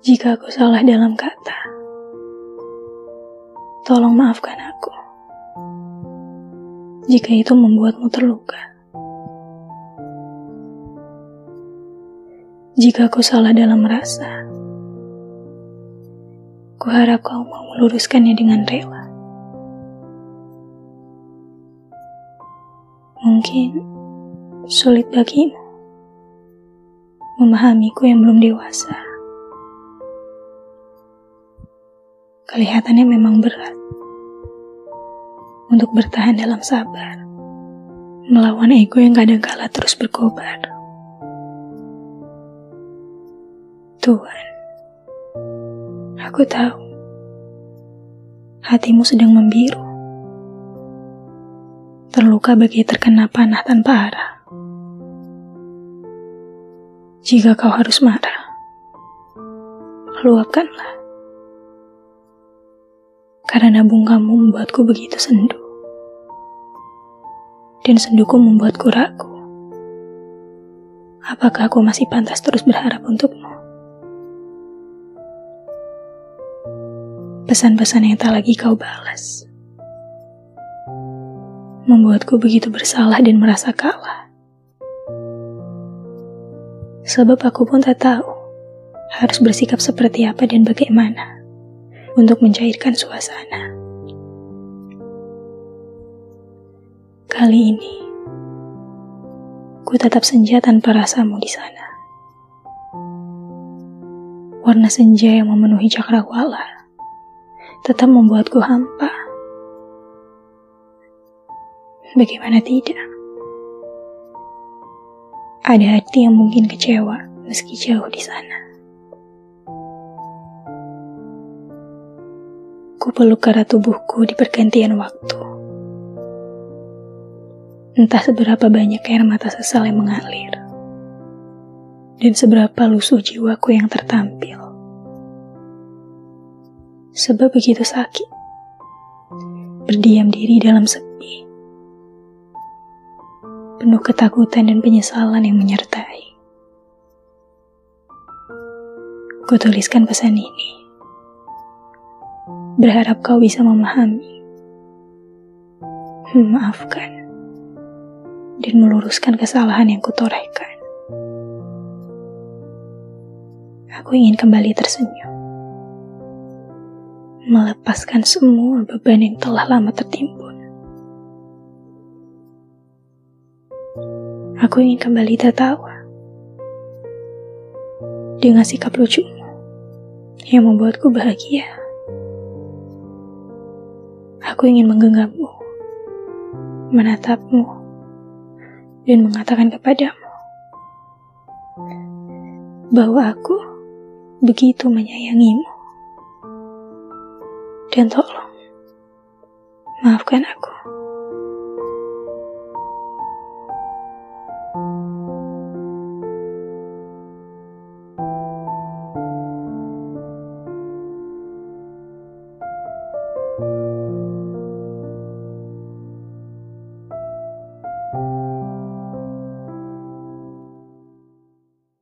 Jika aku salah dalam kata, tolong maafkan aku. Jika itu membuatmu terluka, jika aku salah dalam rasa, kuharap kau mau meluruskannya dengan rela. Mungkin sulit bagimu memahamiku yang belum dewasa. Kelihatannya memang berat untuk bertahan dalam sabar, melawan ego yang kadang kala terus berkobar. Tuhan, aku tahu hatimu sedang membiru, terluka bagi terkena panah tanpa arah. Jika kau harus marah, luapkanlah. Karena kamu membuatku begitu sendu. Dan senduku membuatku ragu. Apakah aku masih pantas terus berharap untukmu? Pesan-pesan yang tak lagi kau balas membuatku begitu bersalah dan merasa kalah. Sebab aku pun tak tahu harus bersikap seperti apa dan bagaimana untuk mencairkan suasana. Kali ini, ku tetap senja tanpa rasamu di sana. Warna senja yang memenuhi cakrawala tetap membuatku hampa. Bagaimana tidak? Ada hati yang mungkin kecewa meski jauh di sana. Ku peluk tubuhku di pergantian waktu. Entah seberapa banyak air mata sesal yang mengalir. Dan seberapa lusuh jiwaku yang tertampil. Sebab begitu sakit. Berdiam diri dalam sepi penuh ketakutan dan penyesalan yang menyertai. Kutuliskan pesan ini. Berharap kau bisa memahami, memaafkan, dan meluruskan kesalahan yang kutorehkan. Aku ingin kembali tersenyum. Melepaskan semua beban yang telah lama tertimbun. Aku ingin kembali tertawa dengan sikap lucumu yang membuatku bahagia. Aku ingin menggenggammu, menatapmu, dan mengatakan kepadamu bahwa aku begitu menyayangimu. Dan tolong, maafkan aku.